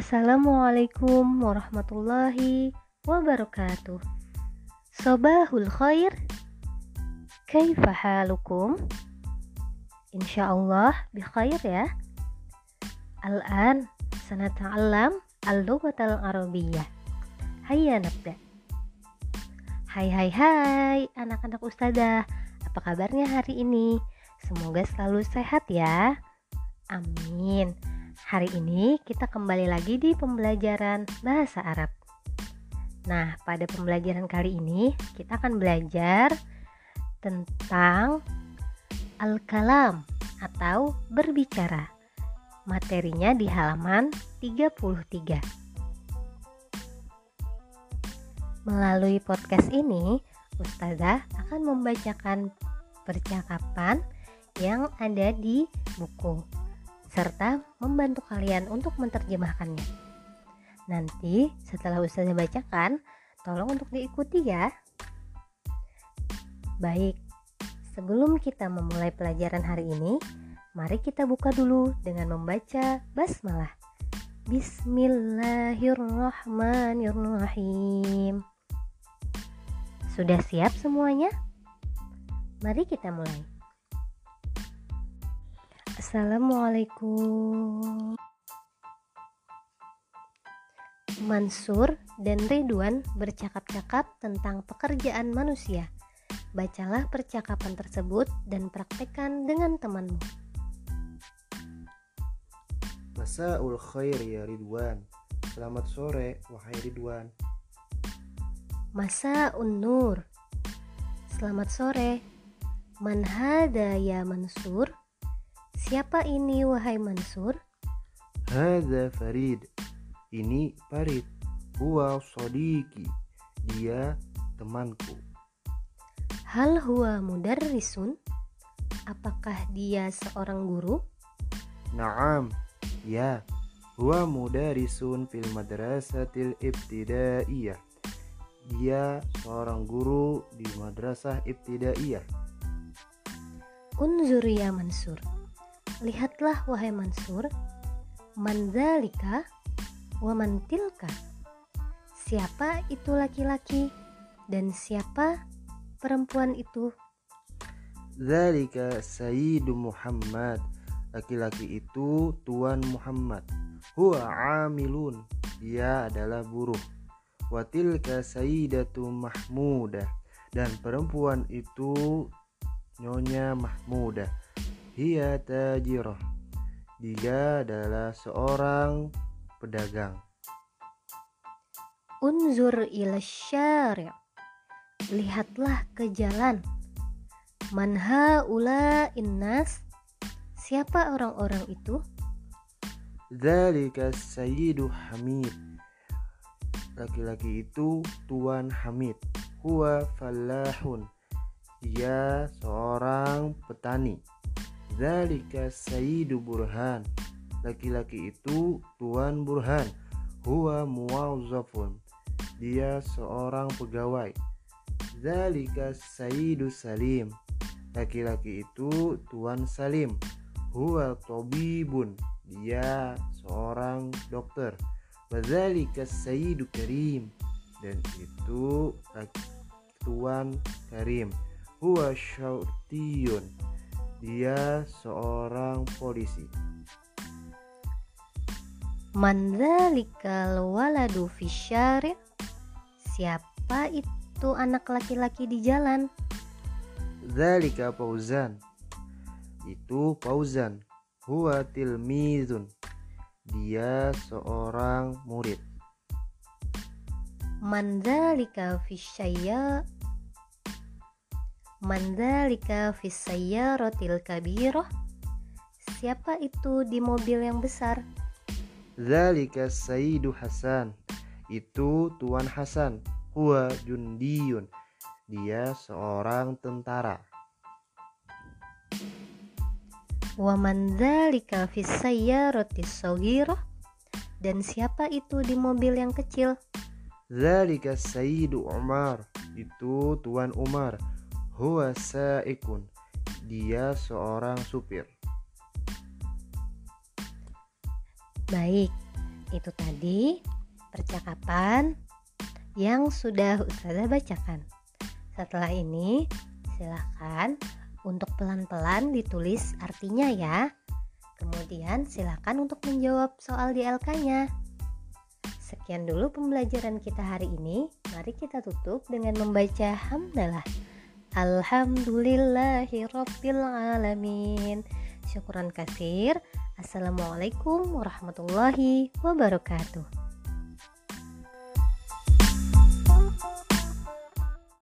Assalamualaikum warahmatullahi wabarakatuh. Sobahul khair. Kaifa halukum? Insyaallah bi khair ya. Al-an sanata'allam al-lughatal arabiyyah. Hayya nabda. Hai hai hai anak-anak ustazah. Apa kabarnya hari ini? Semoga selalu sehat ya. Amin. Hari ini kita kembali lagi di pembelajaran bahasa Arab. Nah, pada pembelajaran kali ini kita akan belajar tentang al-kalam atau berbicara. Materinya di halaman 33. Melalui podcast ini, Ustazah akan membacakan percakapan yang ada di buku serta membantu kalian untuk menerjemahkannya. Nanti setelah Ustazah bacakan, tolong untuk diikuti ya. Baik, sebelum kita memulai pelajaran hari ini, mari kita buka dulu dengan membaca basmalah. Bismillahirrahmanirrahim. Sudah siap semuanya? Mari kita mulai. Assalamualaikum. Mansur dan Ridwan bercakap-cakap tentang pekerjaan manusia. Bacalah percakapan tersebut dan praktekkan dengan temanmu. Masaul khair ya Ridwan. Selamat sore wahai Ridwan. Masa Nur. Selamat sore. Man hada ya Mansur? Siapa ini wahai Mansur? Hada Farid. Ini Farid. Huwa sodiki. Dia temanku. Hal huwa mudarrisun? Apakah dia seorang guru? Naam. Ya. Huwa mudarrisun fil madrasatil ibtidaiyah. Dia seorang guru di madrasah ibtidaiyah. Unzur ya Mansur. Lihatlah wahai Mansur, manzalika wa mantilka. Siapa itu laki-laki dan siapa perempuan itu? Zalika Sayyidu Muhammad. Laki-laki itu Tuan Muhammad. Huwa amilun. Dia adalah buruh. Watilka Sayyidatu Mahmudah. Dan perempuan itu Nyonya Mahmudah Hiya tajirah. Dia adalah seorang pedagang. Unzur ila syari' Lihatlah ke jalan. Manha ula innas. Siapa orang-orang itu? Zalika Sayyidu Hamid. Laki-laki itu Tuan Hamid. Huwa fallahun. Dia seorang petani. Zalika Sayyidu Burhan. Laki-laki itu Tuan Burhan. Huwa muwazzafun. Dia seorang pegawai. Zalika Sayyidu Salim. Laki-laki itu Tuan Salim. Huwa tabibun. Dia seorang dokter. Wadzalika Sayyidu Karim. Dan itu Tuan Karim. Huwa syautiyun dia seorang polisi. Mandzalikal waladu fisyari Siapa itu anak laki-laki di jalan? Zalika Fauzan. Itu Fauzan. Huwa tilmizun. Dia seorang murid. Mandalika fisyaya Mandalika rotil kabirah Siapa itu di mobil yang besar? Zalika Sayyidu Hasan. Itu Tuan Hasan. Huwa jundiyun. Dia seorang tentara. Wa mandalika rotil sogirah Dan siapa itu di mobil yang kecil? Zalika Sayyidu Umar. Itu Tuan Umar Huwa sa'ikun. Dia seorang supir. Baik. Itu tadi percakapan yang sudah Ustazah bacakan. Setelah ini, silakan untuk pelan-pelan ditulis artinya ya. Kemudian silakan untuk menjawab soal di LK-nya. Sekian dulu pembelajaran kita hari ini. Mari kita tutup dengan membaca hamdalah. Alhamdulillahirabbil alamin. Syukuran kasir. Assalamualaikum warahmatullahi wabarakatuh.